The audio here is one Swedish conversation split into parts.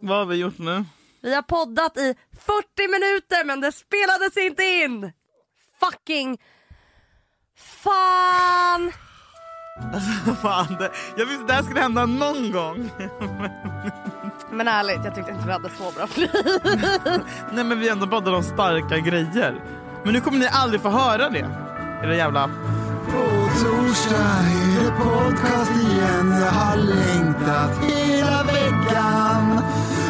Vad har vi gjort nu? Vi har poddat i 40 minuter men det spelades inte in! Fucking... Fan! Fan, det, jag visste det här skulle hända någon gång. Men ärligt, jag tyckte inte vi hade så bra flyt. Nej men vi ändå pratade om starka grejer. Men nu kommer ni aldrig få höra det. Era jävla... På torsdag är det podcast igen. Jag har längtat hela veckan.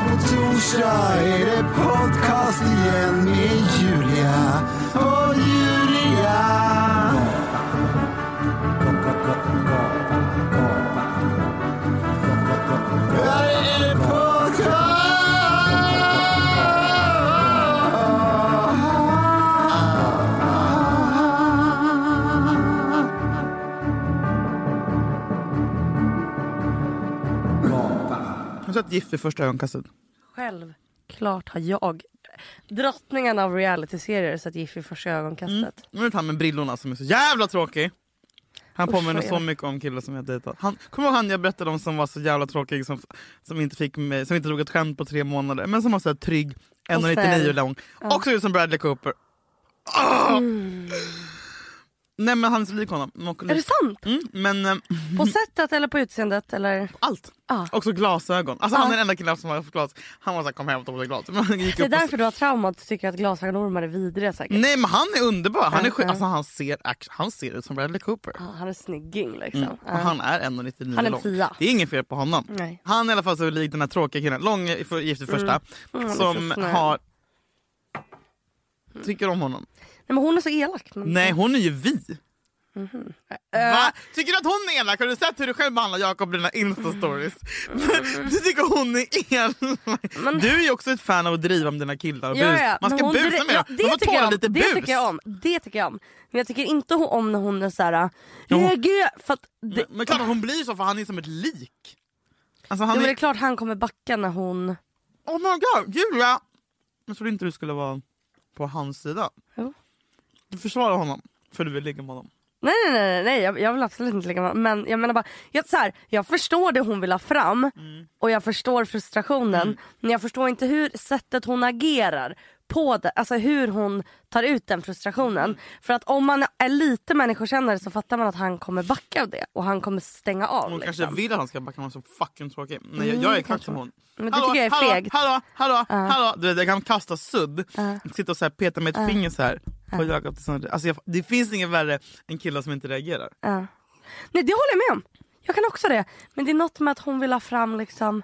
På torsdag är det podcast igen med Julia och Julia. Sett Gift vid första ögonkastet? Självklart har jag, drottningen av realityserier, sett Giff i första ögonkastet. Nu är det han med brillorna som är så jävla tråkig. Han Usch, påminner så mycket om killar som jag dejtat. Han, kommer du ihåg han jag berättade om som var så jävla tråkig som, som, inte, fick mig, som inte drog ett skämt på tre månader men som var så här trygg, 1,99 snäll. lång. Också ut som Bradley Cooper. Ah! Nej men han är så lik honom. Och Är det sant? Mm, men eh, På sättet eller på utseendet? Eller? allt. Ah. Också glasögon. Alltså Ah. han är den enda killen som har haft glas. Han var såhär kom hem och tog dig glas. Men han gick Det är upp och- därför du har trauma att du tycker att glasögonormar är vidriga säkert. Nej men han är underbar. Han, är, ja. alltså, han, ser, act- han ser ut som Bradley Cooper. Ah, han är snygging liksom. Mm. Ah. Och han är 1,99 Han är lång. tia. Det är inget fel på honom. Nej. Han är i alla fall så lik den här tråkiga killen, lång i för- gift i första, Mm, han är som snäll. har... Tycker om honom. Nej, men hon är så elak. Men... Nej hon är ju vi. Eh, Va? Tycker du att hon är elak? Har du sett hur du själv behandlar Jakob i dina instastories? Du tycker hon är elak? Du är ju också ett fan av att driva med dina killar och Ja, bus. ja, Man men ska busa med ja, det Man får tåla om. lite det bus. tycker jag om. Det tycker jag om. Men jag tycker inte om när hon är såhär... Ja, hon-. För att det, Men, men klart hon blir så för han är som ett lik. Alltså ja, han men det är... är klart han kommer backa när hon... Oh my god, Julia! Jag trodde inte du skulle vara på hans sida. Jo. Du försvarar honom för du vill ligga med honom. Nej nej nej, nej jag, jag vill absolut inte lägga mig Men jag menar bara, jag, så här, jag förstår det hon vill ha fram Mm. och jag förstår frustrationen men jag förstår inte hur sättet hon agerar på det, alltså hur hon tar ut den frustrationen. För att om man är lite människokännare så fattar man att han kommer backa av det och han kommer stänga av. Hon liksom. kanske vill att han ska backa, han är så fucking tråkig. Nej, jag, Mm, jag är exakt som hon. Men det tycker jag är fegt. Hallå, hallå, hallå! Du vet, jag kan kasta sudd, sitta och så här, peta med ett finger så här. Alltså, jag, det finns inget värre än killar som inte reagerar. Ja. Nej det håller jag med om. Jag kan också det. Men det är något med att hon vill ha fram liksom...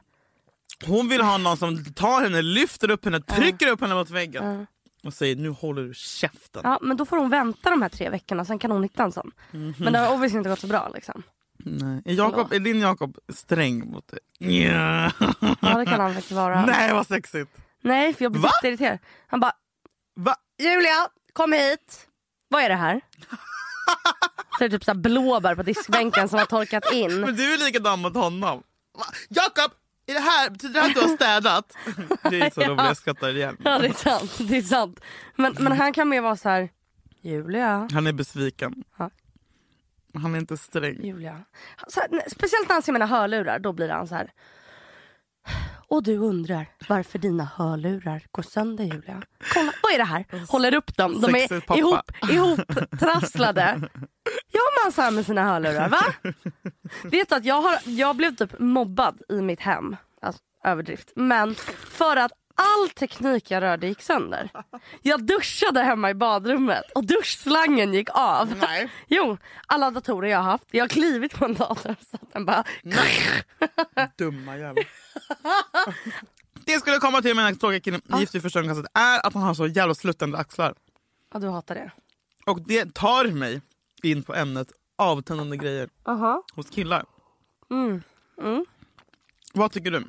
Hon vill ha någon som tar henne, lyfter upp henne, trycker upp henne mot väggen. Och säger nu håller du käften. Ja men då får hon vänta de här tre veckorna sen kan hon hitta en sån. Mhm. Men det har obviously inte gått så bra liksom. Nej. Är, Jakob, är din Jakob sträng mot dig? Ja. Ja det kan han faktiskt vara. Nej vad sexigt. Nej för jag blir Va? jätteirriterad. Han bara Va? Julia kom hit. Vad är det här? Så är det typ så blåbär på diskbänken som har torkat in. Men du är likadan mot honom. Va? Jakob! Är det här, betyder det här att du har städat? Det är så roligt, jag skrattar igen. Ja det är sant. Det är sant. Men, men han kan mer vara så här. Julia. Han är besviken. Ja. Han är inte sträng. Julia. Så här, speciellt när han ser mina hörlurar. Då blir han så här. Och du undrar varför dina hörlurar går sönder Julia. Kolla, vad är det här? Håller upp dem. De är pappa. ihop, ihoptrasslade. Gör man så här med sina hörlurar? Va? Vet du att jag, har, jag blev typ mobbad i mitt hem. Alltså, överdrift. Men för att all teknik jag rörde gick sönder. Jag duschade hemma i badrummet och duschslangen gick av. Nej. Jo, alla datorer jag har haft. Jag har klivit på en dator så att den bara... Dumma jävel. Det skulle komma till med den här tråkiga killen i Gift vid första ögonkastet är att han har så jävla sluttande axlar. Ja, du hatar det. Och det tar mig in på ämnet avtändande grejer Aha. hos killar. Mm. Vad tycker du?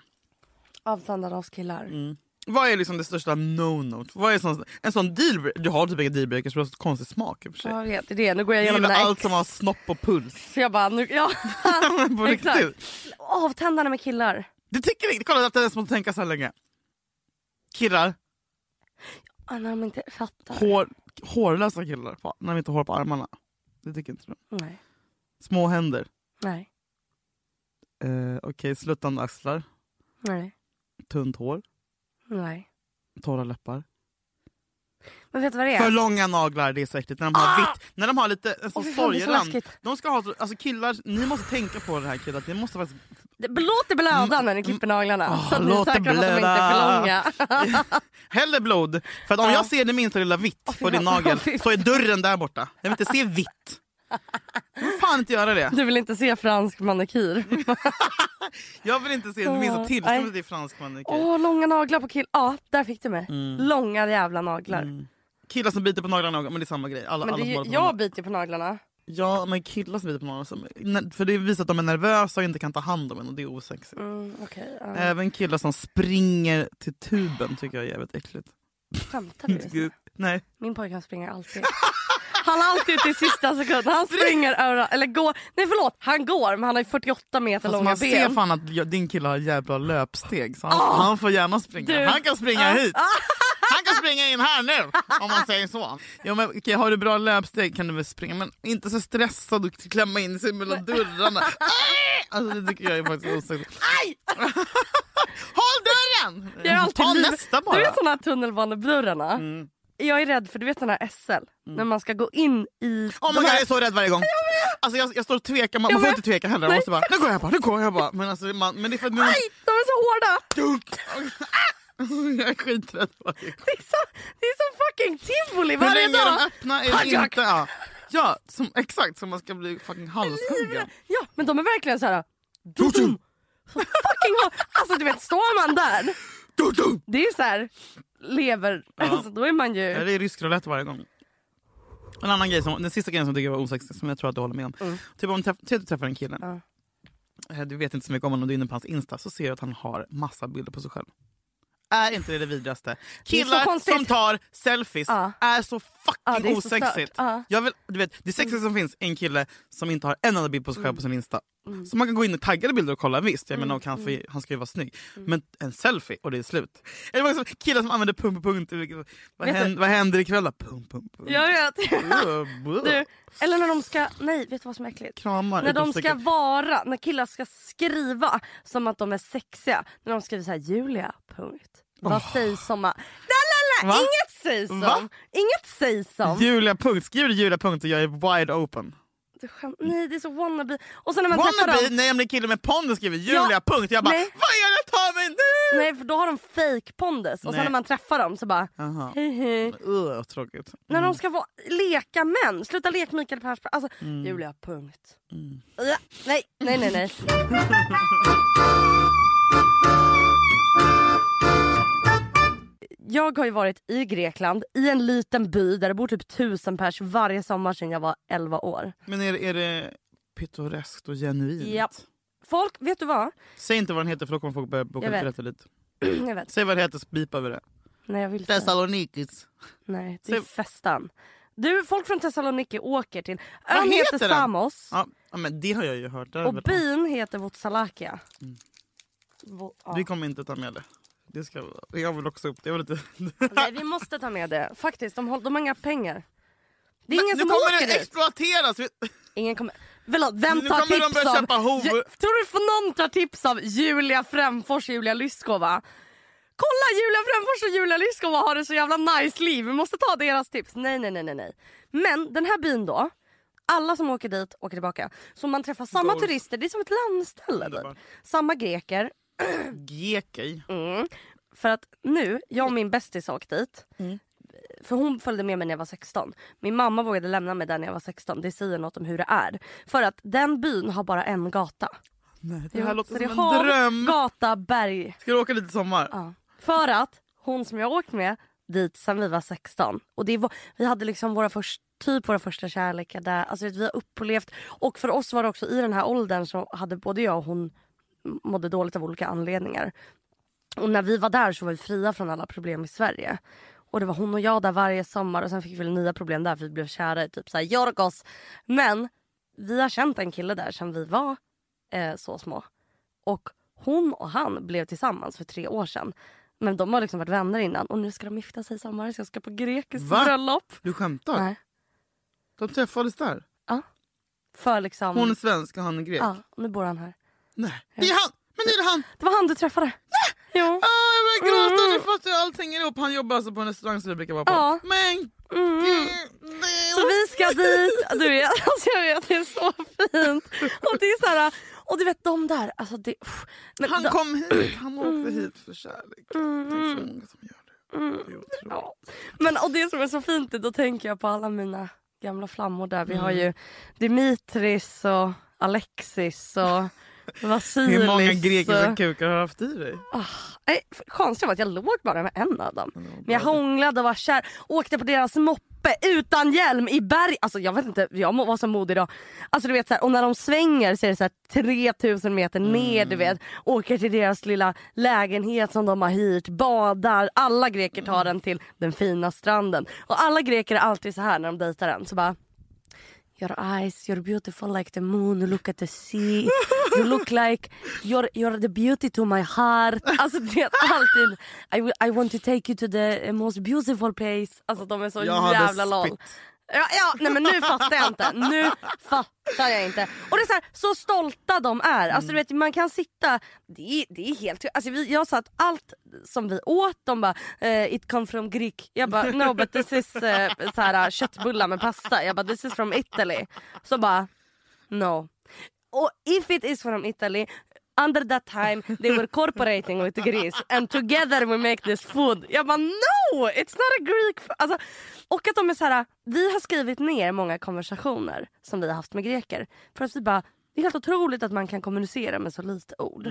Avtändande hos killar. Mm. Vad är liksom det största no-no? Vad är sån, en sån dealbreaker? Du har typ inga dealbreakers du har så konstig smak i och för sig. Jag vet, det är. Nu går jag igenom mina allt ex. som har snopp och puls. Så jag bara, nu, ja. på riktigt. Avtändande med killar. Du tycker inte? Kolla det är som att tänka så här länge. Killar, Ah, när de inte fattar. hår, hårlösa killar när de inte har hår på armarna. Det tycker inte du? Nej. Små händer. Nej. Eh, Okej, sluttande axlar. Nej. tunt hår, Nej. torra läppar. Men vet du vad det är? För långa naglar, det är så äckligt. När de har vitt, när de har lite alltså, sorgerand. läskigt. De ska ha, så- alltså killar, ni måste tänka på det här killar, ni måste faktiskt Låt det blöda när ni klipper naglarna. Åh, så att ni är säkra på att de inte är för långa. Hellre blod. För om Ja. jag ser det minsta lilla vitt fy på din nagel så är dörren där borta. Jag vill inte se vitt. Jag vill fan inte göra det. Du vill inte se fransk manikyr? Jag vill inte se det minsta tillståndet i fransk manikyr. Åh, långa naglar på kill. Ja, där fick du mig. Mm. Långa jävla naglar. Killar som biter på naglarna, men det är samma grej. Alla, Men alla ju, jag biter på naglarna. Ja, men killar som biter på naglarna. Som, för det visar att de är nervösa och inte kan ta hand om en och det är osexigt. Mm, okej, ja. Även killar som springer till tuben tycker jag är jävligt äckligt. Skämtar du? just nu? Nej. Min pojkvän springer alltid. Han är alltid ute i sista sekunden. Han springer överallt. Eller går. Nej förlåt, han går men han har ju 48 meter Fast långa man ser ben. fan att din kille har jävla löpsteg så han, Ah! han får gärna springa. Du. Han kan springa Ah. hit. Han kan springa in här nu om man säger så. Ja, men, okej, har du bra löpsteg kan du väl springa men inte så stressad och klämma in sig mellan dörrarna. Alltså, det tycker jag är faktiskt osexigt. Aj! Håll dörren! Jag är alltid Ta liv- nästa Du bara. vet såna här tunnelbanedörrarna? Mm. Jag är rädd för du vet såna här SL. När man ska gå in i... Oh my God, här- jag är så rädd varje gång. Alltså, jag, jag står och tvekar, man, Jag man får inte tveka heller. Man måste bara, nu går jag bara, nu går jag bara. Men, alltså, man, men det är för att man, Aj! De är så hårda! Jag är skiträdd varje gång. Det är, så, det är som fucking tivoli Hur varje länge är dag. de öppna? Är det inte? Ja, ja som, exakt som man ska bli fucking halshuggen. Ja men de är verkligen så här. Dum, dum. Så fucking. Alltså du vet står man där. Det är ju så här lever. Alltså, då är man ju... Ja, det är rysk roulette varje gång. En annan grej, som, den sista grejen som jag tycker var osexig, som jag tror att du håller med om. Mm. Typ om träff, du träffar en kille, Ja. Eh, du vet inte så mycket om honom, du är inne på hans Insta, så ser du att han har massa bilder på sig själv. Är inte det det så Killar som tar selfies Ja. är så fucking Ja, det är osexigt. Ja. Jag vill, du vet, det sexigaste som finns är en kille som inte har en enda bild på sig själv på sin Insta. Så man kan gå in och taggade bilder och kolla, visst, jag menar, och han, får, han ska ju vara snygg. Men en selfie och det är slut. Eller vad som, killar som använder pump, punkt, vad, Vet du- händer, vad händer ikväll då? Pump, pump, pump. Jag vet. Du, eller när de ska, nej vet du vad som är äckligt? Kramar. När de ska vara, när killar ska skriva som att de är sexiga. När de skriver så här Julia, punkt. Vad sägs som att... Nej, nej, nej, Va? inget sägs. Va? Inget sägs som. Julia punkt, skriv Julia punkt och jag är wide open. Du skäm- nej det är så wannabe. Och sen när man träffar Wannabe, dem. jag blir kille med pondus skriver Julia punkt, jag bara Nej. vad är det ta mig nu? Nej för då har de fake pondus och sen Nej. när man träffar dem så bara Jaha. hej hej. Uh, tråkigt. När de ska vara, leka män, sluta leka Mikael Persbrandt. Alltså, Mm. Julia, punkt. Ja, nej, nej, nej, nej. Jag har ju varit i Grekland i en liten by där det bor typ tusen pers varje sommar sedan jag var 11 år. Men är, är det pittoreskt och genuint? Japp. Folk, vet du vad? Säg inte vad den heter för då kommer folk börja boka biljetter dit. jag vet. Säg vad det heter så bipar vi det. Nej, jag vill inte. Thessalonikis. Nej, det är Säg- festan. Du, folk från Thessaloniki åker till... Vad Ön heter heter den? Samos Ja, ja, men det har jag ju hört. Och byn heter Votsalakia. Vo- ja. Vi kommer inte ta med det. Det ska, jag vill också upp det. Jag vill lite... Nej, vi måste ta med det. Faktiskt, de, håll, de har inga pengar. Det är ingen nu som kommer åker det dit. exploateras! Ingen kommer... Förlåt, vem Nu tar kommer de tips börja av... köpa hov- Tror du för någon tar tips av Julia Främfors och Julia Lyskova? Kolla Julia Främfors och Julia Lyskova har det så jävla nice liv. Vi måste ta deras tips. Nej, nej, nej, nej, nej. Men den här byn då. Alla som åker dit åker tillbaka. Så man träffar samma Goals. turister. Det är som ett landställe. Typ. Samma greker. Gekej. Mm. För att nu, jag och min bästis åkte dit. Mm. För hon följde med mig när jag var 16. Min mamma vågade lämna mig där när jag var 16. Det säger något om hur det är. För att den byn har bara en gata. Nej, det här Ja, låter så det som en har dröm. Gata, berg. Ska du åka dit i sommar? Ja. För att hon som jag har åkt med dit sen vi var 16. Och det var, vi hade liksom våra först, typ våra första kärlekar där. Alltså vi har upplevt. Och för oss var det också i den här åldern så hade både jag och hon mådde dåligt av olika anledningar. Och när vi var där så var vi fria från alla problem i Sverige. Och det var hon och jag där varje sommar och sen fick vi nya problem där för vi blev kära i typ såhär Jorgos. Men vi har känt en kille där sen vi var eh, så små. Och hon och han blev tillsammans för tre år sedan. Men de har liksom varit vänner innan och nu ska de gifta sig i sommar så jag ska på grekiskt Va? bröllop. Du skämtar? Nej. De träffades där? För liksom... Hon är svensk och han är grek? Ja, nu bor han här. Nej. Det är han! Men det är han! Det var han du träffade. Jo. Ah, jag börjar gråta nu för att allt hänger ihop. Han jobbar alltså på en restaurang som vi brukar vara på. Ja. Men Mm. Så vi ska dit. Du vet, alltså jag vet, det är så fint. Och det är så här, och du vet de där, alltså det... Men han de- kom hit, han åkte hit för kärlek. Det är så många som gör det. Mm. det är otroligt. Ja. Men och det som är så fint, då tänker jag på alla mina gamla flammor där. Vi har Mm. ju Dimitris och Alexis och Vasilis. Hur många grekiska kukar har du haft i dig? Nej, konstigt var att jag låg bara med en av dem. Men jag hånglade och var kär. Åkte på deras moppe utan hjälm i berg. Alltså jag vet inte, jag var så modig då. Alltså du vet så här, och när de svänger så är det så här 3000 meter ner du vet. Åker till deras lilla lägenhet som de har hyrt, badar. Alla greker tar den till den fina stranden. Och alla greker är alltid så här när de dejtar en. Så bara Your eyes, you're beautiful like the moon, you look at the sea, you look like you're, you're the beauty to my heart. Alltså det är alltid, I, I want to take you to the most beautiful place. Alltså de är så Jag jävla lol. spytt. Ja, ja, nej men nu fattar jag inte. Nu fattar jag inte. Och det är så, här, så stolta de är. Alltså du vet man kan sitta, det är, det är helt alltså, vi, Jag sa att allt som vi åt, de bara eh, it come from Greek. Jag bara no but this is eh, så här, köttbullar med pasta. Jag bara this is from Italy. Så bara no. Och if it is from Italy under that time they were cooperating with Greece and together we make this food. Jag bara no! It's not a Greek food. Alltså, och att de är så här, vi har skrivit ner många konversationer som vi har haft med greker. För att vi bara, det är helt otroligt att man kan kommunicera med så lite ord.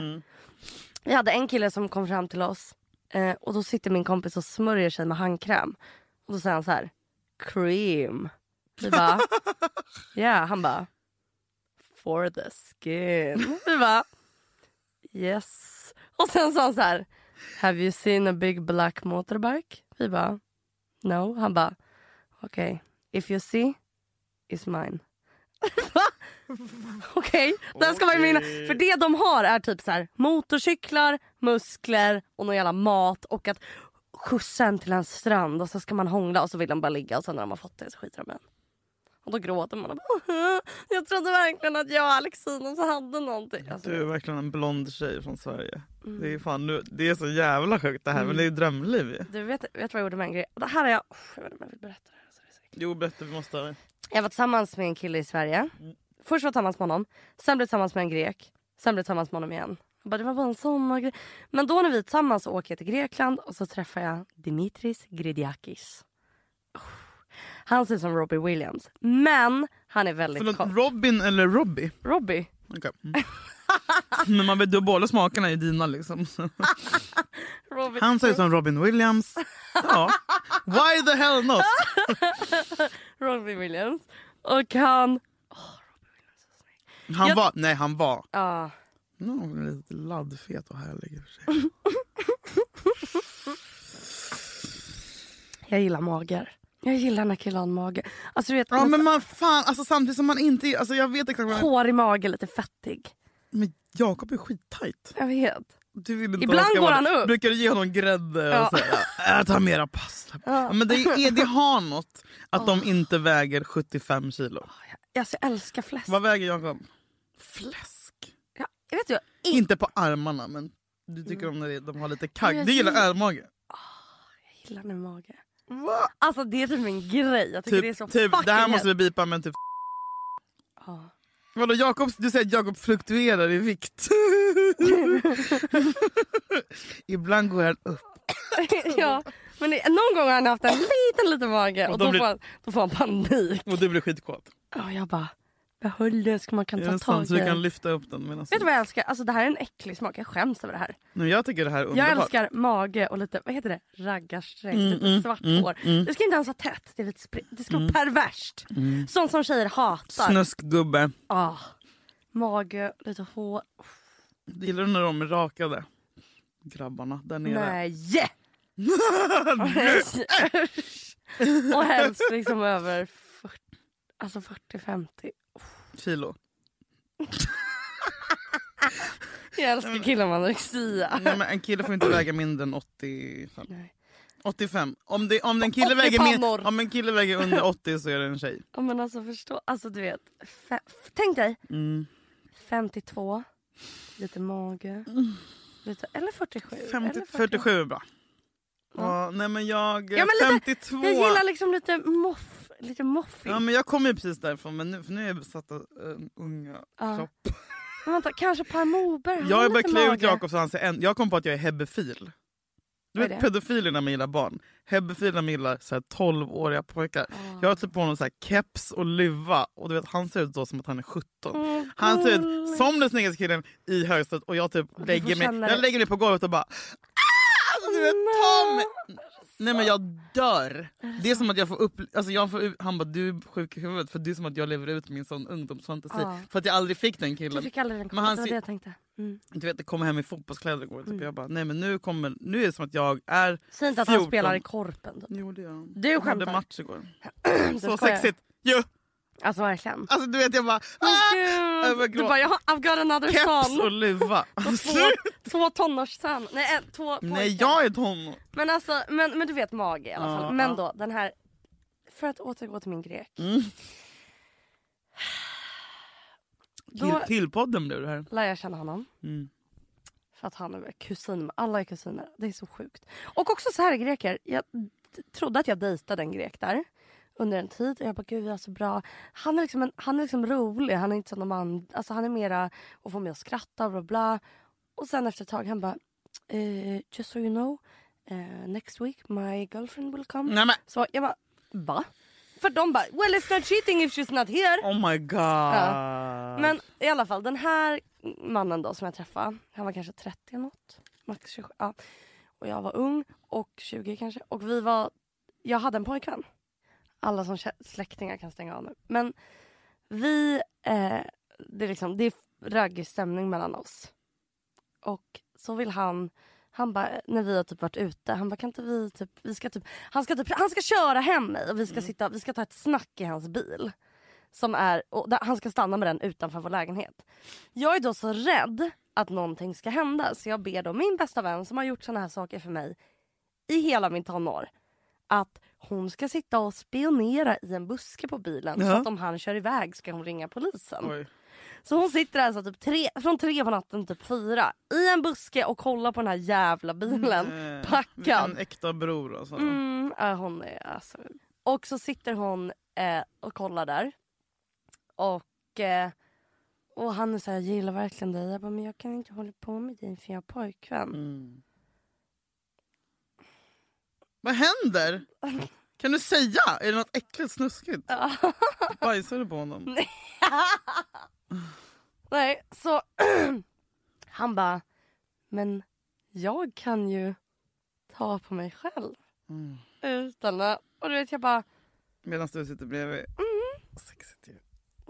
Vi hade en kille som kom fram till oss eh, och då sitter min kompis och smörjer sig med handkräm. Och då säger han så här, cream. Vi bara, ja han bara, for the skin. Vi bara, yes. Och sen sa han så här, have you seen a big black motorbike? Vi bara, no. Han bara, okej, if you see, is mine. Okej, den ska minna. Okej. För det de har är typ så här motorcyklar, muskler och någon jävla mat och att skjutsa en till en strand och så ska man hångla och så vill de bara ligga och sen när de har fått det så skiter de i en. Och då gråter man och bara, jag trodde verkligen att jag och Alexinos hade någonting. Alltså, Du är verkligen en blond tjej från Sverige. Mm. Det, är fan, nu, det är så jävla sjukt det här men det är drömliv ju. du vet, vet vad jag gjorde med en grej? Det här är jag, jag vet inte om jag vill berätta det här. så det. Jo berätta, vi måste... Jag var tillsammans med en kille i Sverige. Först var jag tillsammans med honom, sen blev jag tillsammans med en grek, sen blev jag tillsammans med honom igen. Jag bara, det var bara en sommargrej. Men då när vi är tillsammans så åker jag till Grekland och så träffar jag Dimitris Gridiakis. Oh. Han ser ut som Robbie Williams, men han är väldigt Förlåt, kort. Robin eller Robbie? Robbie? Okej. Mm. Men man vet, du båda smakerna i dina liksom. Han ser ut som Robin Williams. Ja. Why the hell not? Robbie Williams. Och han... Han Jag- var, nej han var. Ja. No, lite laddfet och härlig jag gillar mager. Jag gillar när killar har en mage. Alltså du vet, Ja men man fan, alltså samtidigt som man inte, alltså jag vet exakt vad hår i mage, lite fettig. Men Jakob är skittajt. Jag vet. Du vill inte Ibland går han upp. Brukar du ge honom grädde Ja. och säga jag tar mera pasta. Ja. Men det, är, det har något att de inte väger 75 kilo. Alltså, jag älskar fläsk. Vad väger Jakob? Fläsk? Ja, jag vet in... Inte på armarna men du tycker om när de har lite kagg. jag Du gillar gillar- ärmage? jag gillar när mage. Va? Alltså det är typ min grej. Jag tycker det är så Typ, typ, det här fucking måste vi bipa men typ Ja. Vadå, Jakob, du säger att Jakob fluktuerar i vikt. Ibland går han upp. ja, men det, någon gång har han haft en liten liten mage och, Och då blir- får han, då får han panik. Och du blir skitkåt. Och jag bara, behåll det så man kan ta tag i Så du kan lyfta upp den medan... Vet du vad jag älskar? Alltså det här är en äcklig smak, jag skäms över det här. Nej, jag tycker det här är Jag underbart. älskar mage och lite, vad heter det, raggarsträck, Mm, lite mm, svart mm, hår. mm. Det ska inte ens vara tätt, det, är lite spri- det ska vara perverst. Mm. Sånt som tjejer hatar. Snuskgubbe. Ah. Mage, lite hår. Gillar du när de är rakade? Grabbarna där nere. Nej! och helst liksom över 40, alltså 40-50. Kilo. Jag älskar killar med anorexia. Nej, men en kille får inte väga mindre än 85. Nej. 85. Om, det, om, en kille 80 väger min, om en kille väger under 80 så är det en tjej. Ja, men alltså förstå, alltså du vet. Fe- tänk dig Mm. 52, lite mage. Lite, eller 47. 50, eller 40. 47 är bra. Ja. Ja, nej men jag... Ja, men lite- 52... Jag gillar liksom lite moff. Lite moffig. Ja men jag kommer precis därifrån men nu, för nu är jag besatt av äh, unga Ja. kropp. Men vänta, kanske Per Morberg? Han Jag har börjat klä ut. Jakob så han ser en, Jag kom på att jag är hebefil. Du vet pedofilerna man gillar barn. Hebefilerna gillar så här 12-åriga pojkar. Ah. Jag har typ på honom så här keps och luva och du vet han ser ut då som att han är 17. Mm, Han ser ut som den snyggaste killen i högstadiet och jag typ lägger mig, jag lägger mig på golvet och bara ah! alltså, du vet, ta mig. Nej men jag dör. Det är som att jag får upp, alltså jag får, han bara du är sjuk i huvudet för det är som att jag lever ut min sån ungdomsfantasi. Ja. För att jag aldrig fick den Du killen. fick aldrig den Men han det var det jag tänkte. Mm. Du vet, jag kommer hem i fotbollskläder igår. Typ. Mm. Jag bara, nej men nu, kommer, nu är det som att jag är... Säg inte att han 14. spelar i Korpen. Typ. Jo det gör han. Du Jag hade skämtar. match igår. Du Så sexigt! Jo! Alltså verkligen. Alltså du vet jag bara... Ah! Jag bara du bara, jag har I've got another Keps son. luva. Och två, två tonårsson. Nej, en, två pojkar. nej jag är tonår. Men alltså, men, men du vet mage i alla fall. Ja, men då den här, för att återgå till min grek. Mm. Då Till, till podden blev det här. lär jag känna honom. Mm. För att han är kusin, alla är kusiner. Det är så sjukt. Och också så här greker, jag trodde att jag dejtade en grek där under en tid och jag bara gud vi är så bra. Han är liksom, en, han är liksom rolig, han är inte som de andra. Alltså han är mera och får mig att skratta bla bla. Och sen efter ett tag han bara eh, just so you know eh, next week my girlfriend will come. Nej men Så jag bara va? För de bara well it's not cheating if she's not here. oh my god. Men i alla fall den här mannen då som jag träffade, han var kanske 30 eller något. Max 27. Ja. Och jag var ung och 20 kanske. Och vi var, jag hade en pojkvän. Alla som släktingar kan stänga av nu. Men vi, eh, det är liksom, det är raggig stämning mellan oss. Och så vill han, han bara, när vi har typ varit ute, han bara kan inte vi typ, vi ska typ, han ska typ, han ska köra hem mig och vi ska sitta, vi ska ta ett snack i hans bil. Som är, där, han ska stanna med den utanför vår lägenhet. Jag är då så rädd att någonting ska hända så jag ber då min bästa vän som har gjort såna här saker för mig i hela min tonår att hon ska sitta och spionera i en buske på bilen så Ja. att om han kör iväg ska hon ringa polisen. Oj. Så hon sitter alltså typ tre, från tre på natten typ fyra i en buske och kollar på den här jävla bilen. Eh, packad. En äkta bror alltså. Mm, hon är alltså. Och så sitter hon eh, och kollar där. Och, eh, och han är såhär, jag gillar verkligen dig. Jag bara, men jag kan inte hålla på med dig för jag har pojkvän. Mm. Vad händer? Kan du säga? Är det något äckligt snuskigt? Bajsar du på honom? Nej, så han bara, men jag kan ju ta på mig själv. Mm. Utan att, och du vet jag bara, Medan du sitter bredvid. Mm. Sexigt ju.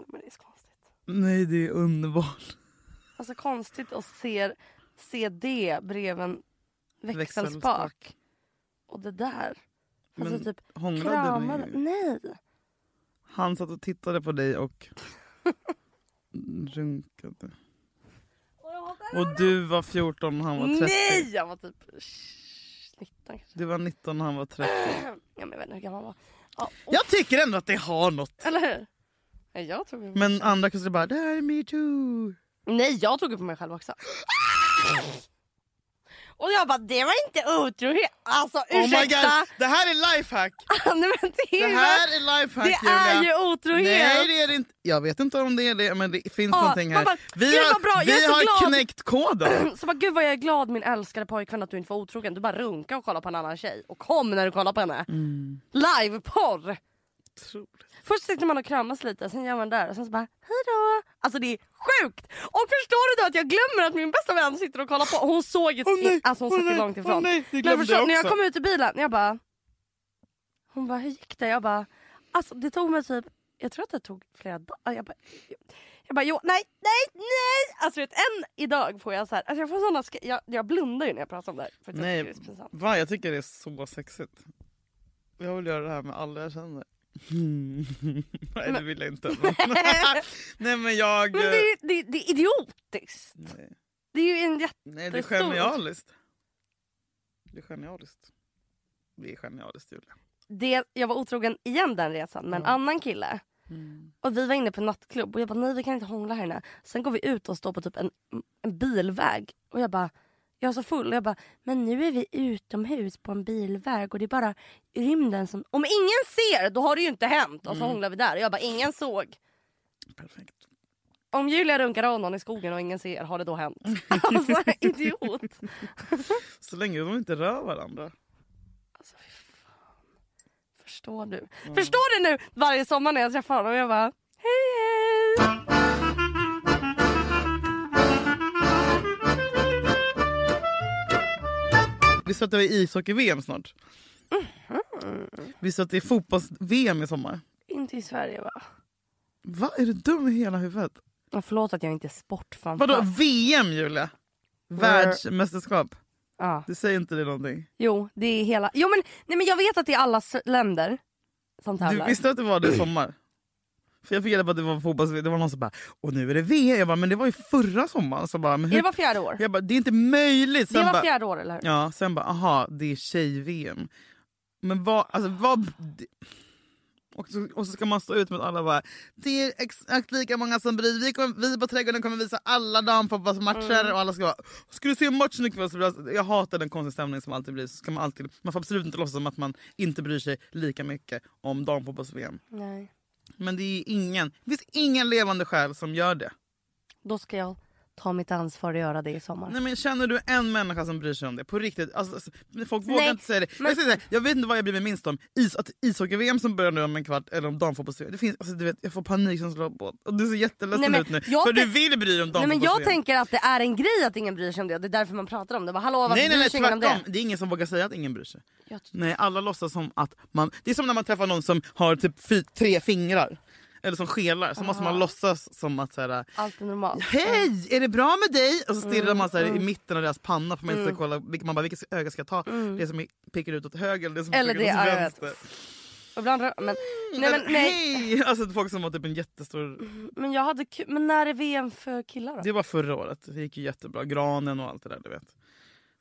men det är så konstigt. Nej det är underbart. Alltså konstigt att se, se det bredvid en växelspak. Växelspak. Och det där. Alltså Men typ kramade. ni? Nej. Han satt och tittade på dig och runkade. Och du var 14 och han var 30. Nej! Jag var typ 19 kanske. Du var 19 och han var 30. Ja, men jag vet inte hur gammal han var. Ja, Jag tycker ändå att det har något. Eller hur? Nej, jag tog Men andra kanske bara, det här är me too. Nej, jag tog ju på mig själv också. Och jag bara, det var inte otrohet. Alltså Oh my ursäkta. god, det här är lifehack! Nej, det Det är, här är lifehack det är Julia. ju otrohet. Nej det är det inte. Jag vet inte om det är det men det finns Ja, någonting här. bara, vi "Gud, har, bra, vi har glad." knäckt koden. Så bara, gud vad jag är glad min älskade pojkvän att du inte var otrogen. Du bara runka och kolla på en annan tjej. Och kom när du kollar på henne. Mm. Liveporr! Otroligt. Först sitter man och kramas lite, sen gör man där och sen så bara hejdå. Alltså det är sjukt! Och förstår du då att jag glömmer att min bästa vän sitter och kollar på. Hon såg ju, Åh, nej, alltså hon åh, satt nej, långt ifrån. nej, det Men förstår, jag när jag också. kom ut ur bilen, jag bara... Hon bara hur gick det? Jag bara... Alltså det tog mig typ... Jag tror att det tog flera dagar. Jag bara... Jag bara jo, nej, nej, nej! Alltså vet, än idag får jag så här, alltså jag får såna jag, jag blundar ju när jag pratar om det här. För jag Nej, tycker det är va? Jag tycker det är så sexigt. Jag vill göra det här med alla jag känner. Nej det vill jag inte. Nej men jag... Men det, är- det, det är idiotiskt. Nej. Det är ju en jätte... Nej det är genialiskt. Det är genialiskt. Det är genialiskt Julia. det, jag var otrogen igen den resan med en Ja. annan kille. Och vi var inne på en nattklubb och jag bara nej vi kan inte hångla här inne. Sen går vi ut och står på typ en, en bilväg och jag bara Jag var så full och jag bara, men nu är vi utomhus på en bilväg och det är bara rymden som... Om ingen ser då har det ju inte hänt. Och så Mm. hånglar vi där. Jag bara, ingen såg. Perfekt. Om Julia runkar av någon i skogen och ingen ser, har det då hänt? alltså idiot. Så länge de inte rör varandra. Alltså, fy fan. Förstår du? Förstår du nu varje sommar när jag träffar honom? Jag bara, hej Visste du att det är ishockey-VM snart? Mhm. Visste du att det är fotbolls-VM i sommar? Inte i Sverige va? Va? Är du dum i hela huvudet? Och förlåt att jag inte är sportfantast. Vadå VM Julia? Världsmästerskap? Ja. Det säger inte det någonting? Jo, det är hela... Jo men, nej, men jag vet att det är alla länder som Du tävlar. visste att det var det i sommar? För jag fick reda på att det var fotbolls Det var någon som bara och nu är det VM. Jag bara, men det var ju förra sommaren. Så bara, men hur? det var fjärde år? Jag bara, det är inte möjligt. Det Sen var bara, fjärde år eller hur? Ja, sen bara, aha, det är tjej-VM. Men vad, alltså vad... det- Och så, och så ska man stå ut med att alla bara, det är exakt lika många som bryr vi, kommer, vi på Trädgården kommer visa alla damfotbollsmatcher Mm. och alla ska vara, ska du se matchen ikväll? Det- Jag hatar den konstiga stämningen som alltid blir. Så ska man, alltid, man får absolut inte låtsas som att man inte bryr sig lika mycket om damfotbolls-VM. Nej. Men det är ingen, det finns ingen levande själ som gör det. Då ska jag ta mitt ansvar och göra det i sommar. Nej, men känner du en människa som bryr sig om det? På riktigt. Alltså, alltså, folk vågar Nej, inte säga det. men- Jag, här, jag vet inte vad jag blir minst om. Is, att ishockey-VM som börjar nu om en kvart eller om damfotbolls-VM. Det finns, alltså, du vet, jag får panik som slår på. Och du ser jätteledsen Nej, ut nu. För du vill bry dig om Nej, men damfotbolls-VM. jag tänker att det är en grej att ingen bryr sig om det. Det är därför man pratar om det. Bara, Hallå varför Nej nej bryr nej tvärtom. det? Det är ingen som vågar säga att ingen bryr sig. Nej alla låtsas som att man... Det är som när man träffar någon som har typ fy, tre fingrar. Eller som skelar. Så måste man låtsas som att såhär, Allt är normalt. Hej! Är det bra med dig? Och så stirrar Mm, man så här, i mitten av deras panna för man inte kolla, man bara vilket öga ska jag ta? Det som pekar ut åt höger eller det som Mm. Eller pekar det, åt vänster? Och Ibland, rör- men, nej, men. Hej! Alltså folk som har typ en jättestor... men jag hade kul. Men när är VM för killar då? Det var förra året, det gick ju jättebra. Granen och allt det där du vet.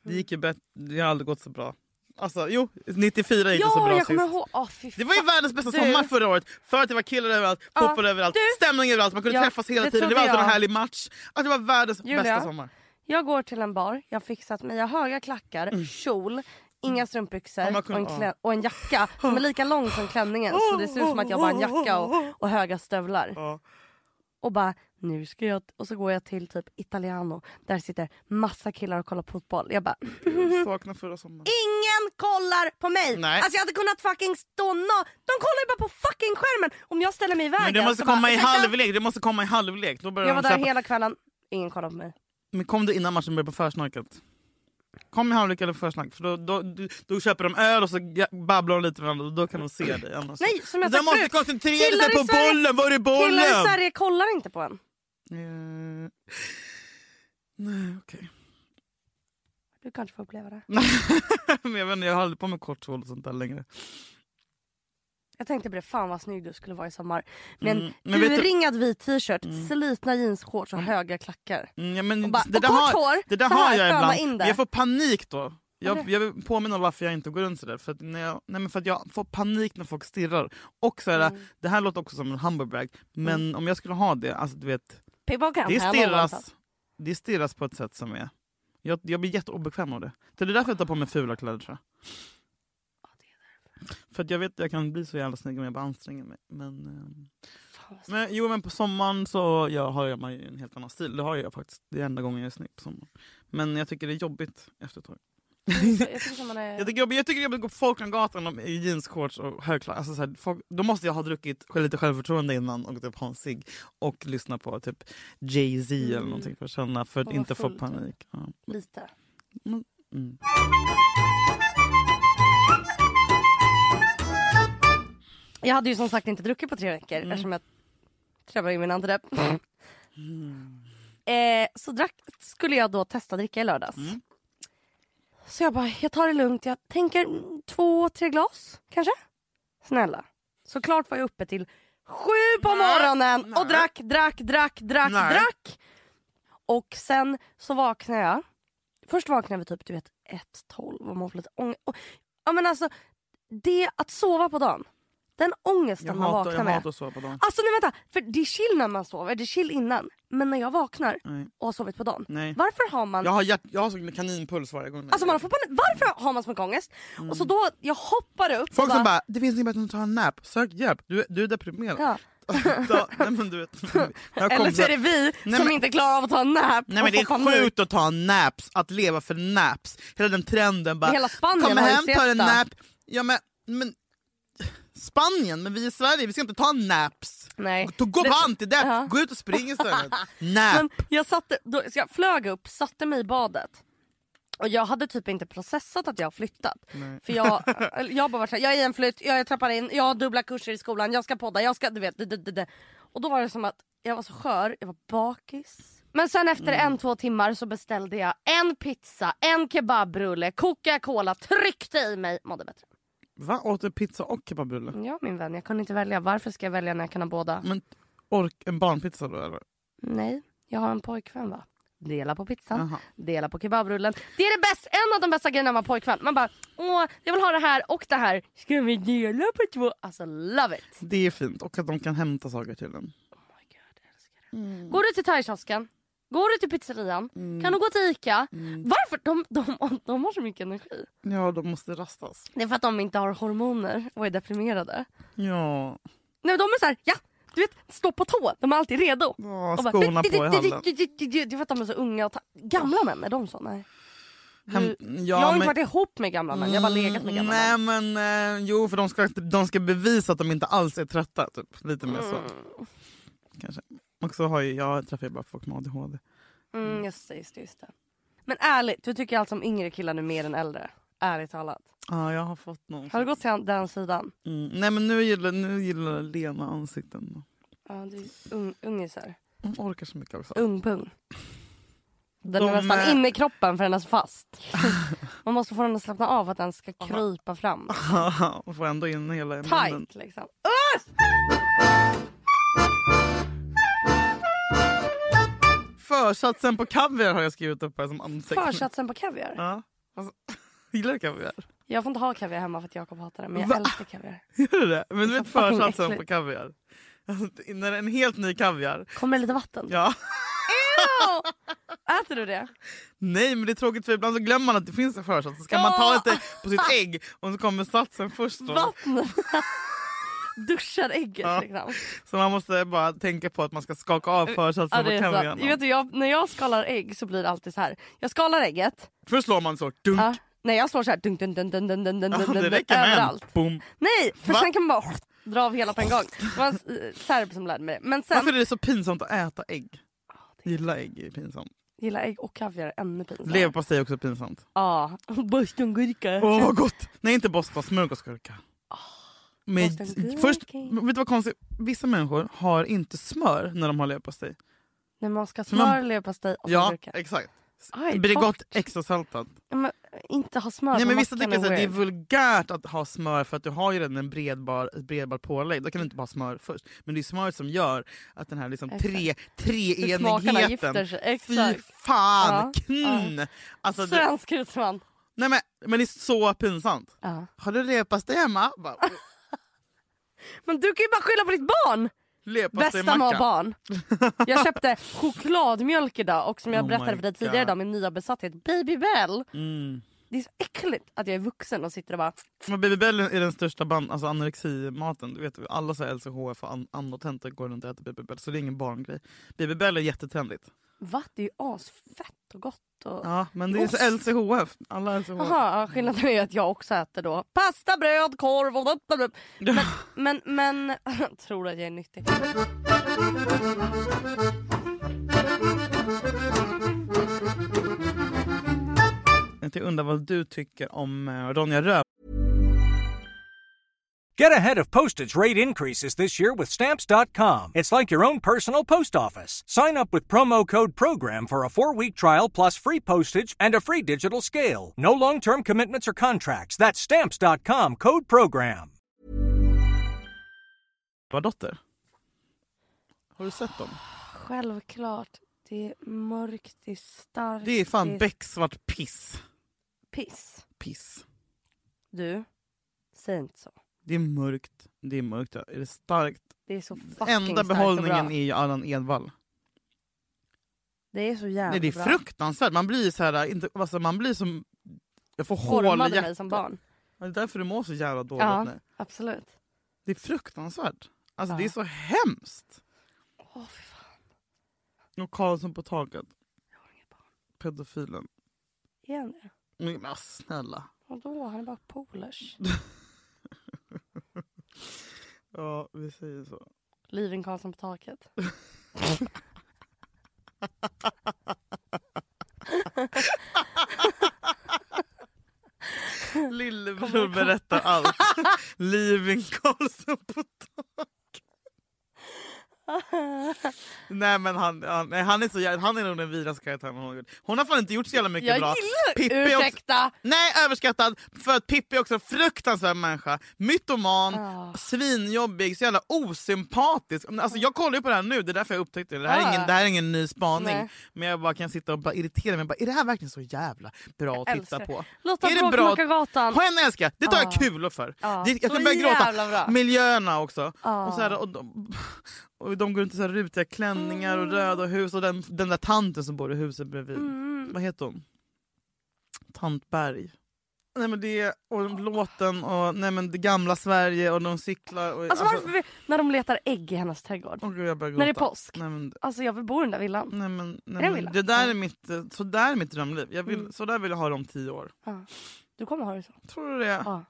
Det gick ju bättre, det har aldrig gått så bra. Alltså jo, 94 gick det så Ja, bra jag kommer sist. ihåg. Fy Det var ju världens bästa Du. sommar förra året. För att det var killar överallt, Ja, fotboll överallt, du. stämning överallt, man kunde Ja, träffas hela det tiden. Det var alltid en härlig match. Alltså, det var världens Julia. bästa sommar. Jag går till en bar, jag har fixat mig. Jag har höga klackar, kjol, inga strumpbyxor Ja, man och, kunde- en och en jacka som är lika lång som klänningen. Så det ser ut som att jag bara har en jacka och, och höga stövlar. Ja. Och bara, nu ska jag... Och så går jag till typ Italiano. Där sitter massa killar och kollar fotboll. Jag bara, Jag saknar förra sommaren. ingen kollar på mig! Nej. Alltså jag hade kunnat fucking stå nå- De kollar ju bara på fucking skärmen! Om jag ställer mig i vägen Men du måste så bara, komma i halvlek, du måste komma i halvlek. Jag var de där köpa. hela kvällen, ingen kollar på mig. Men kom du innan matchen började på försnacket? Kom i halvlek eller försnack, för då, då, då, då köper de öl och så babblar de lite med varandra och då kan de se dig. Annars. Nej, som jag de sagt måste förut, koncentrera sig på Sverige- bollen, var är bollen? Killar i Sverige kollar inte på en. Eh, Nej okej. Du kanske får uppleva det. Men jag, vet inte, jag har aldrig på mig kort hål och sånt där längre. Jag tänkte på det, fan vad snygg du skulle vara i sommar. Med en Mm, men vet du- urringad vit t-shirt, slitna jeansshorts och höga klackar. Mm, ja, men bara- det där har, hår, det där har jag ibland. in det. Men jag får panik då. Jag, jag vill påminna om varför jag inte går runt sådär. För att, när jag, nej men för att jag får panik när folk stirrar. Och så här, Mm. Det här låter också som en humble brag, men om jag skulle ha det, alltså du vet, Can det stirras, det stirras på ett sätt som är... Jag, jag blir jätteobekväm av det. Det är därför jag tar på mig fula kläder tror jag. För att jag vet att jag kan bli så jävla snygg om jag bara anstränger mig. Men, ehm, men, jo men på sommaren så jag, har jag en helt annan stil. Det har jag faktiskt. Det är enda gången jag är snygg på sommaren. Men jag tycker det är jobbigt efter ett tag. Snyggt. Jag tycker är... Jag tycker, jag, tycker jobbigt att gå på Folkungagatan i jeansshorts och högklackat. Alltså, så här, folk, då måste jag ha druckit lite självförtroende innan och typ ha en cigg. Och lyssna på typ Jay-Z eller Mm. någonting för att känna, för att inte få typ. panik. Ja. Lite. Mm. Jag hade ju som sagt inte druckit på tre veckor Mm. eftersom jag träffade in min antidepp. Eh, så drack, skulle jag då testa dricka i lördags. Mm. Så jag bara, jag tar det lugnt. Jag tänker två, tre glas kanske. Snälla. Såklart var jag uppe till sju på morgonen nej. och drack, drack, drack, drack, Nej. drack. Och sen så vaknade jag. Först vaknade jag vid typ du vet 1-12 och mådde lite ångest. Och, ja men alltså, det att sova på dagen. Den ångesten Jag man hatar, vaknar jag med. hatar att sova på dagen. Alltså nej vänta, för det är chill när man sover, det är chill innan. Men när jag vaknar Nej. och har sovit på dagen. Nej. Varför har man Jag har, hjärt, jag har kaninpuls varje gång. Alltså man får panik. Varför har man så mycket ångest? Och så då, jag hoppar upp Folk och som bara, det finns inget bättre än att ta en nap, sök hjälp, du, du är deprimerad. Ja. Då- nej, men du vet, jag Eller så är det vi Nej, som men- inte klarar av att ta en nap Nej men det är sjukt att ta naps, att leva för naps. Hela den trenden bara, Hela Spanien kom hem, ta en siesta." nap. Ja men, men Spanien, men vi i Sverige vi ska inte ta naps. Nej. Gå gå på antidepp, Ja. gå ut och spring istället. Nap. Jag, satte, då, jag flög upp, satte mig i badet. Och jag hade typ inte processat att jag har flyttat. För jag, jag bara varit såhär, jag är i en flytt, jag trappar in, jag har dubbla kurser i skolan, jag ska podda, jag ska du vet. Det, det, det. Och då var det som att jag var så skör, jag var bakis. Men sen efter en, två timmar så beställde jag en pizza, en kebabrulle, Coca-Cola, tryckte i mig, mådde bättre. Va? Åt du pizza och kebabrulle? Ja min vän, jag kunde inte välja. Varför ska jag välja när jag kan ha båda? Men ork, en barnpizza då eller? Nej, jag har en pojkvän va? Dela på pizzan, Jaha. dela på kebabrullen. Det är det bästa, en av de bästa grejerna med pojkvän. Man bara, åh jag vill ha det här och det här. Ska vi dela på två? Alltså love it. Det är fint, och att de kan hämta saker till en. Oh my God, jag älskar det. Går du till thaikiosken, går du till pizzerian, kan du gå till ICA. Varför? De, de, de har så mycket energi. Ja, de måste rastas. Det är för att de inte har hormoner och är deprimerade. Ja, Nej, de är så här, ja, du vet, stå på tå. De är alltid redo. ja skorna på i hallen. Det är för att de är så unga och gamla män, är de så? Nej. Hem, Du- ja, jag har inte men- varit ihop med gamla män, jag har bara legat med gamla Nej män. men eh, jo för de ska, de ska bevisa att de inte alls är trötta. Typ. Lite mer så. Mm. Och så har ju, jag träffar ju bara folk med ADHD. Mm, just det, just det, just det. Men ärligt, du tycker alltså om yngre killar nu mer än äldre? Ärligt talat. Ja jag har fått någon. Har du gått till den sidan? Mm. Nej men nu gillar, nu gillar Lena ansikten. Ja, du är ung, ungisar. Hon orkar så mycket också. Ungpung. Den De är nästan är- inne i kroppen för den är så fast. Man måste få den att slappna av för att den ska krypa fram. Hon får ändå in hela munnen. Tight liksom. Försatsen på kaviar har jag skrivit upp här som anteckning. Försatsen på kaviar. Ja. Alltså, gillar du kaviar? Jag får inte ha kaviar hemma för att Jakob hatar det men jag Va? älskar kaviar. Gör du det? Men du vet försatsen äckligt. på kaviar? Alltså, när en helt ny kaviar. Kommer det lite vatten? Ja. Äter du det? Nej men det är tråkigt för ibland så glömmer man att det finns en försats. Så ska man ta Ja. lite på sitt ägg och så kommer satsen först. Då. Duschar ägget Ja. liksom. Så man måste bara tänka på att man ska skaka av försatsen Ja, på. Vet du, jag, när jag skalar ägg så blir det alltid så här. Jag skalar ägget. Först slår man så. Dunk. Ja, nej jag slår så här. Dun, dun, dun, dun, dun, dun, dun, Ja, det dun, räcker med överallt. en. Boom. Nej, för Va? sen kan man bara dra av hela på en gång. Det var en serb som lärde mig det. Men sen, Varför är det så pinsamt att äta ägg? Gilla ägg är pinsamt. gillar ägg och kaviar är ännu pinsamt. Leverpastej är också pinsamt. Ja, bostongurka. Åh vad gott! Nej inte Boston, Bostongurka. först, vet du vad konstigt? Vissa människor har inte smör när de har leverpastej. När man ska man- smör, leverpastej och Ja, gurka. exakt. Aj, Blir det gott torrt. extra saltat? Ja, men, inte ha smör Nej, men vissa tycker att det är vulgärt att ha smör för att du har ju redan en bredbar, ett bredbar pålägg. Då kan du inte bara ha smör först. Men det är smöret som gör att den här liksom tre, treenigheten... Fy fan! Ja, Knn! Alltså, det, Svensk husman. nej, men, men det är så pinsamt. Ja. Har du leverpastej hemma? Bara, Men du kan ju bara skylla på ditt barn! Bästa med barn. Jag köpte chokladmjölk idag och som jag Oh berättade för dig tidigare idag, min nya besatthet Baby Bell. Mm. Det är så äckligt att jag är vuxen och sitter och bara Men Baby Bell är den största band, alltså anoreximaten. Du vet, alla så här LCHF och an- andra tentor går runt och äter Baby Bell, så det är ingen barngrej. Baby Bell är jättetrendigt. Va? Det är ju asfett och gott. Och... Ja, men det är Ost. LCHF. Alla LCHF. Jaha, ja, skillnaden är att jag också äter då pasta, bröd, korv och men, men, men tror att jag är nyttig. Jag undrar vad du tycker om eh, Ronja Rövardotter. Get ahead of postage rate increases this year with Stamps.com. It's like your own personal post office. Sign up with promo code PROGRAM for a four week trial plus free postage and a free digital scale. No long term commitments or contracts. That's Stamps.com code PROGRAM. Vad dotter? Har du sett dem? Självklart. Det är mörkt, det är starkt. Det är fan det becksvart piss. piss. Piss. Du, säg inte så. Det är mörkt. Det är mörkt. ja. Är det starkt? Det är så fucking Enda behållningen är ju Allan Edwall. Det är så jävla Nej, det är fruktansvärt. Man blir så här, inte, alltså, man blir som... Jag får hål i Formade mig hjärtat. som barn. Det är därför du mår så jävla dåligt Ja. nu. Absolut. Det är fruktansvärt. Alltså Ja. det är så hemskt. Åh fy fan. Och Karlsson på taket. Jag har inget barn. Pedofilen. Är han det? Men, snälla. Vadå? Han är bara polers. Ja, vi säger så. Living Karlsson på taket. Lillebror berättar allt. Living Karlsson på tak. Nej men han, han, han är så jävla, han är nog den vidrigaste karaktären hon har gjort. Hon har fan inte gjort så jävla mycket Jag bra. Pippi är också- Ursäkta! Nej överskattad! För att Pippi är också en fruktansvärd människa. Mytoman, Ah. svinjobbig, så jävla osympatisk. Alltså, jag kollar ju på det här nu, det är därför jag upptäckte det. Det här är Ah. ingen, det här är ingen ny spaning. Nej. Men jag bara kan sitta och bara irritera mig. Bara, är det här verkligen så jävla bra att Jag titta älskar på? Lotta Är det bra? Gatan. Har henne älskar jag. Det tar jag Ah. kulor för. Det, jag kan börja gråta. bra. Miljöerna också. Och, så här, och, de, och de går runt i så här rutiga klänningar Mm. och röda hus och den, den där tanten som bor i huset bredvid. Mm. Vad heter hon? Tant Berg. Nej men det och låten och nej men det gamla Sverige och de cyklar. Och, Alltså varför vi, när de letar ägg i hennes trädgård. Åh, gud, När det är påsk. Nej, men, Alltså jag vill bo i den där villan. nej, men, nej, en men, villa? det där är mitt, eh, så där är mitt drömliv. Jag vill, Mm. Så där vill jag ha det om tio år. Du kommer ha det så. Tror du det? Ja.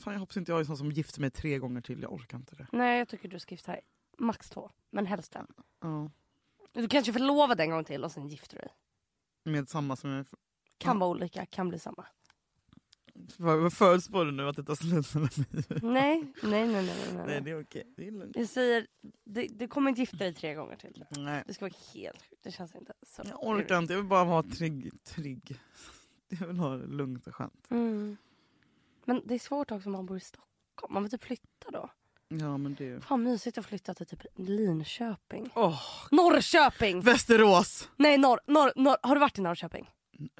Fan, jag hoppas inte jag är sån som gifter mig tre gånger till. Jag orkar inte det. Nej jag tycker du ska gifta dig. Max två. Men helst en. Ja. Du kanske förlovar en gång till och sen gifter du dig. Med samma som jag... Kan vara olika, kan bli samma. Förutspår du nu att det tar slut mellan mig? Nej, nej, nej, nej. nej, Nej nej. det är okej. Det är lugnt. Jag säger, du, du kommer inte gifta dig tre gånger till. Nej. Det ska vara helt sjukt. Det känns inte så. Jag orkar inte. Jag vill bara vara trygg. trygg. Jag vill ha det lugnt och skönt. Mm. Men det är svårt också om man bor i Stockholm. Man vill typ flytta då. Ja men det... Fan mysigt att flytta till typ Linköping. Åh, Norrköping! Västerås! Nej, norr, norr, norr. har du varit i Norrköping?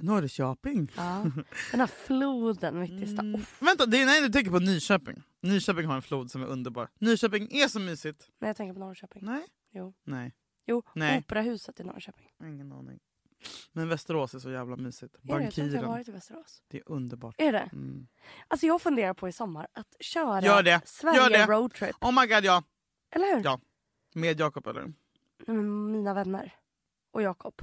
Norrköping. Ja. Den här floden mitt i stan. Mm. Vänta, det är, nej du tänker på Nyköping. Nyköping har en flod som är underbar. Nyköping är så mysigt. Nej, jag tänker på Norrköping. Nej? Jo. Nej, Jo, Nej. operahuset i Norrköping. ingen aning. Men Västerås är så jävla mysigt. Är det? Jag inte jag har Bankiren. varit i Västerås. Det är underbart. Är det? Mm. Alltså jag funderar på i sommar att köra Gör det. Sverige Gör det. roadtrip. Oh my god ja. Eller hur? Ja. Med Jakob eller? Med mina vänner. Och Jakob.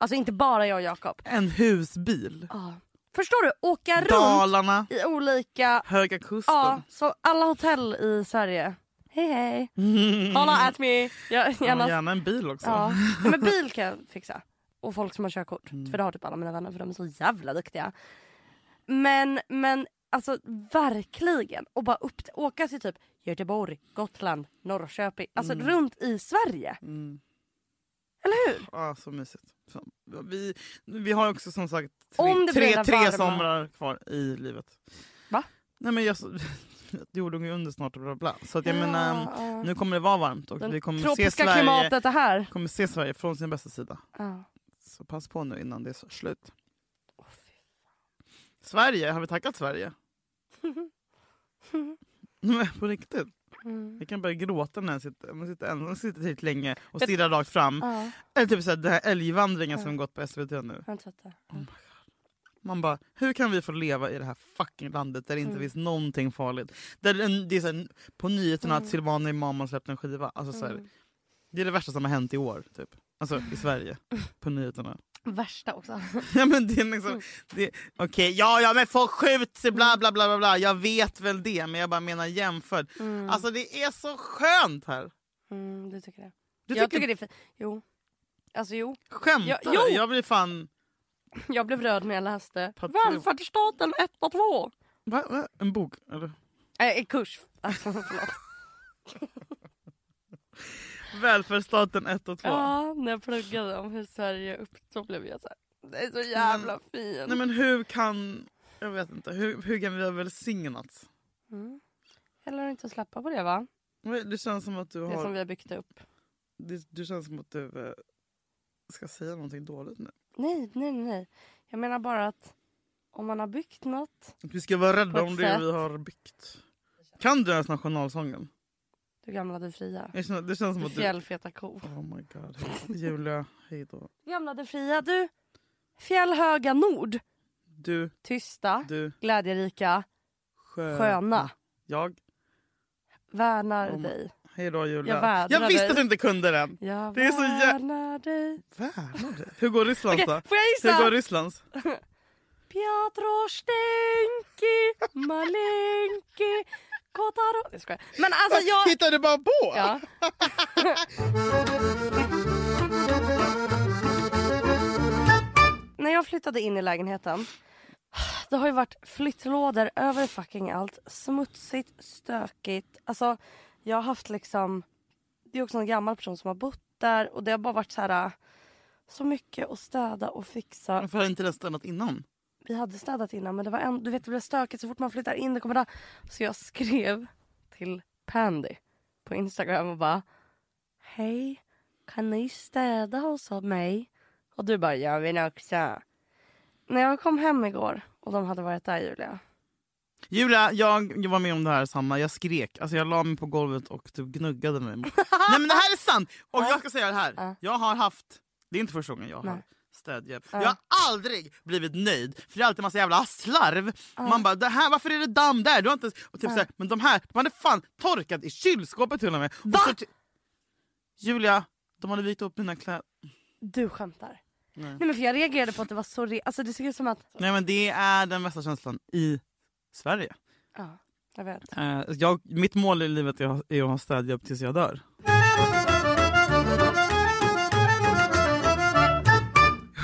Alltså inte bara jag och Jakob. En husbil. Ja. Förstår du? Åka runt Dalarna. i olika... Höga kusten. Ja, så alla hotell i Sverige. Hej hej. Mm. Holla at me. Jag, Ja, gärna... gärna en bil också. Ja. ja, men bil kan jag fixa. Och folk som har körkort. Mm. För det har typ alla mina vänner för de är så jävla duktiga. Men, men alltså verkligen. Och bara upp, åka till typ Göteborg, Gotland, Norrköping. Alltså runt i Sverige. Mm. Eller hur? Ja, så mysigt. Så, vi, vi har också som sagt tre, det tre, tre somrar kvar i livet. Va? Nej men jag, jorden går ju under snart och bla bla. Så att jag menar, ja. nu kommer det vara varmt och Den vi kommer se Sverige, klimatet är här. kommer se Sverige från sin bästa sida. Ja. Så pass på nu innan det är slut. Fy. Sverige, har vi tackat Sverige? Nej, på riktigt. Mm. Jag kan börja gråta när jag sitter, man sitter ensam sitter tillräckligt länge och stirrar rakt fram. Ja, Eller typ såhär, den här älgvandringen Ja. som gått på SVT nu. jag. Mm. Man bara, hur kan vi få leva i det här fucking landet där det inte Mm. finns någonting farligt? Där det, det är så här, på nyheterna Mm. att Silvana Imam har släppt en skiva. Alltså, så här, Mm. det är det värsta som har hänt i år. Typ. Alltså i Sverige. På nyheterna. Värsta också. ja, men det är liksom, det, Okej, ja ja men folk skjuts, bla bla bla bla bla. Jag vet väl det men jag bara menar jämfört. Mm. Alltså det är så skönt här. Mm, du tycker det? Du jag tycker, tycker det är fint. Jo. Alltså jo. Skämtar Ja, du? jo. Jag blir fan... Jag blev röd när jag läste Patriot. Välfärdsstaten 1 och 2. Va, va? En bok? Eller? Äh, en kurs. Alltså, förlåt. Välfärdsstaten 1 och 2. Ja, när jag pluggade om hur Sverige uppstod blev jag så här. Det är så jävla fint. Nej men hur kan... Jag vet inte. Hur, hur kan vi ha välsignats? Mm. Eller inte släppa på det va? Det känns som att du Det har... som vi har byggt upp. Det, det känns som att du eh, ska säga någonting dåligt nu. Nej, nej, nej. Jag menar bara att om man har byggt något. Vi ska vara rädda om det sätt. vi har byggt. Kan du ens nationalsången? Du gamla du fria. Jag känner, det känns som Du att du... fjällfeta ko. Oh my god. Julia, hej då. Du gamla du fria. Du fjällhöga nord. Du, Tysta, du, glädjerika, skö... sköna. Jag. Värnar Oh dig. Hej då Julia. Jag Jag visste dig. att du inte kunde den. Jag Det är så jä- värnar dig. Värnar dig. Hur går Rysslands Okej, då? får jag Hur gissa? går Rysslands? Piotr Stenki, Malenki, Kotaro... Jag skojar. Men alltså jag... Hittar du bara på? Ja. När jag flyttade in i lägenheten. Det har ju varit flyttlådor över fucking allt. Smutsigt, stökigt. Alltså jag har haft liksom. Det är också en gammal person som har bott där och det har bara varit så här. Så mycket att städa och fixa. Varför har inte det stannat innan? Vi hade städat innan men det var en, du vet det blev stökigt så fort man flyttar in. Det kommer där. Så jag skrev till Pandy på Instagram och bara Hej, kan ni städa hos mig? Och du bara, jag vill också. När jag kom hem igår och de hade varit där Julia. Julia, jag, jag var med om det här samma. Jag skrek. Alltså jag la mig på golvet och typ gnuggade mig. Nej men det här är sant! Och jag ska säga det här. Ja. Jag har haft, det är inte första gången jag har Nej. Städhjälp. Ja. Jag har aldrig blivit nöjd. För det är alltid massa jävla slarv. Man bara, det här, varför är det damm där? Du har inte, och typ Ja. så här, men de här, de hade fan torkat i kylskåpet till och med. Och Va? så ty- Julia, de hade vikt upp mina kläder. Du skämtar. Nej. Nej men för jag reagerade på att det var så re- Alltså det ser ut som att... Nej men det är den bästa känslan i Sverige. Ja, jag vet. Eh, jag, mitt mål i livet är, är att ha städhjälp tills jag dör.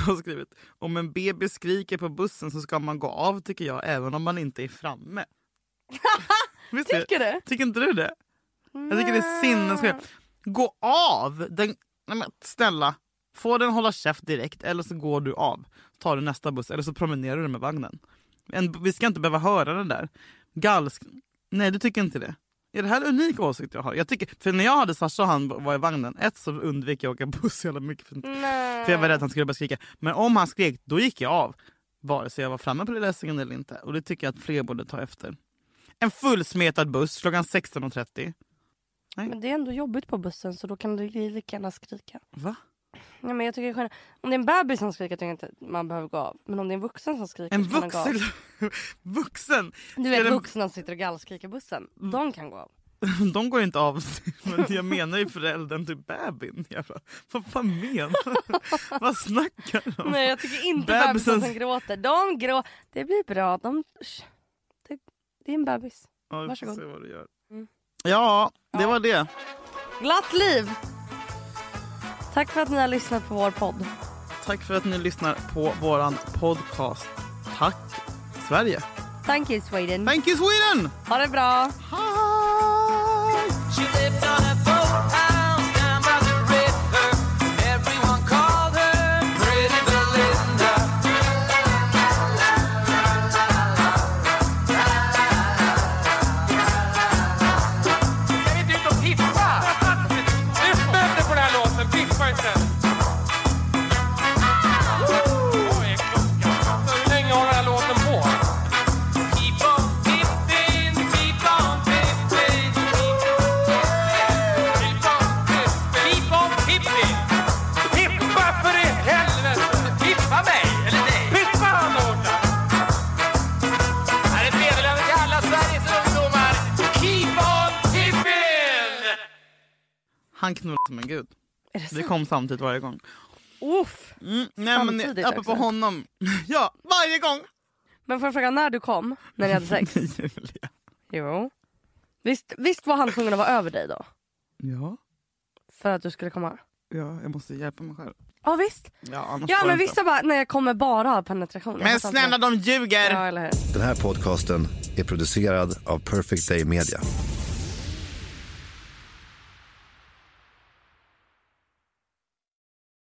Har skrivit om en bebis skriker på bussen så ska man gå av tycker jag även om man inte är framme. Visst Tycker du? Tycker inte du det? Jag tycker det är sinnessjukt. Gå av! Den, nej men snälla, få den hålla käft direkt eller så går du av. Tar du nästa buss eller så promenerar du med vagnen. En, vi ska inte behöva höra det där. Galsk... Nej, du tycker inte det? Är det här en unik åsikt jag har? Jag tycker, för när jag hade Sasha och han var i vagnen, ett så undvek jag att åka buss jävla mycket. För, för jag var rädd att han skulle börja skrika. Men om han skrek, då gick jag av. Vare sig jag var framme på läsningen eller inte. Och det tycker jag att fler borde ta efter. En fullsmetad buss klockan 16.30. Men det är ändå jobbigt på bussen så då kan du lika gärna skrika. Va? Nej, men jag tycker skönare. Om det är en bebis som skriker tycker jag inte man behöver gå av. Men om det är en vuxen som skriker En så kan den gå av. vuxen... vuxen! Du vet vuxna som sitter och gallskriker i bussen. De kan gå av. De går inte av men jag menar ju föräldern till bebisen. Vad fan menar du? Vad snackar du om? Nej jag tycker inte Bebisen- bebisen som gråter. De grå... Det blir bra. De... Det, det är en bebis. Ja, Varsågod. se vad du gör. Mm. Ja, det var det. Glatt liv! Tack för att ni har lyssnat på vår podd. Tack för att ni lyssnar på våran podcast. Tack Sverige. Thank you Sweden. Thank you Sweden! Ha det bra. Hej! Kom samtidigt varje gång. Uff. Mm, nej, men Samtidigt apropå också. honom. Ja, varje gång! Men får jag fråga när du kom? När ni hade sex? Julia. jo. Visst, visst var han tvungen att vara över dig då? Ja, För att du skulle komma? ja, jag måste hjälpa mig själv. Ja visst. Ja, Ja men vissa bara, nej jag kommer bara ha penetration. Men snälla de ljuger! Ja eller hur. Den här podcasten är producerad av Perfect Day Media.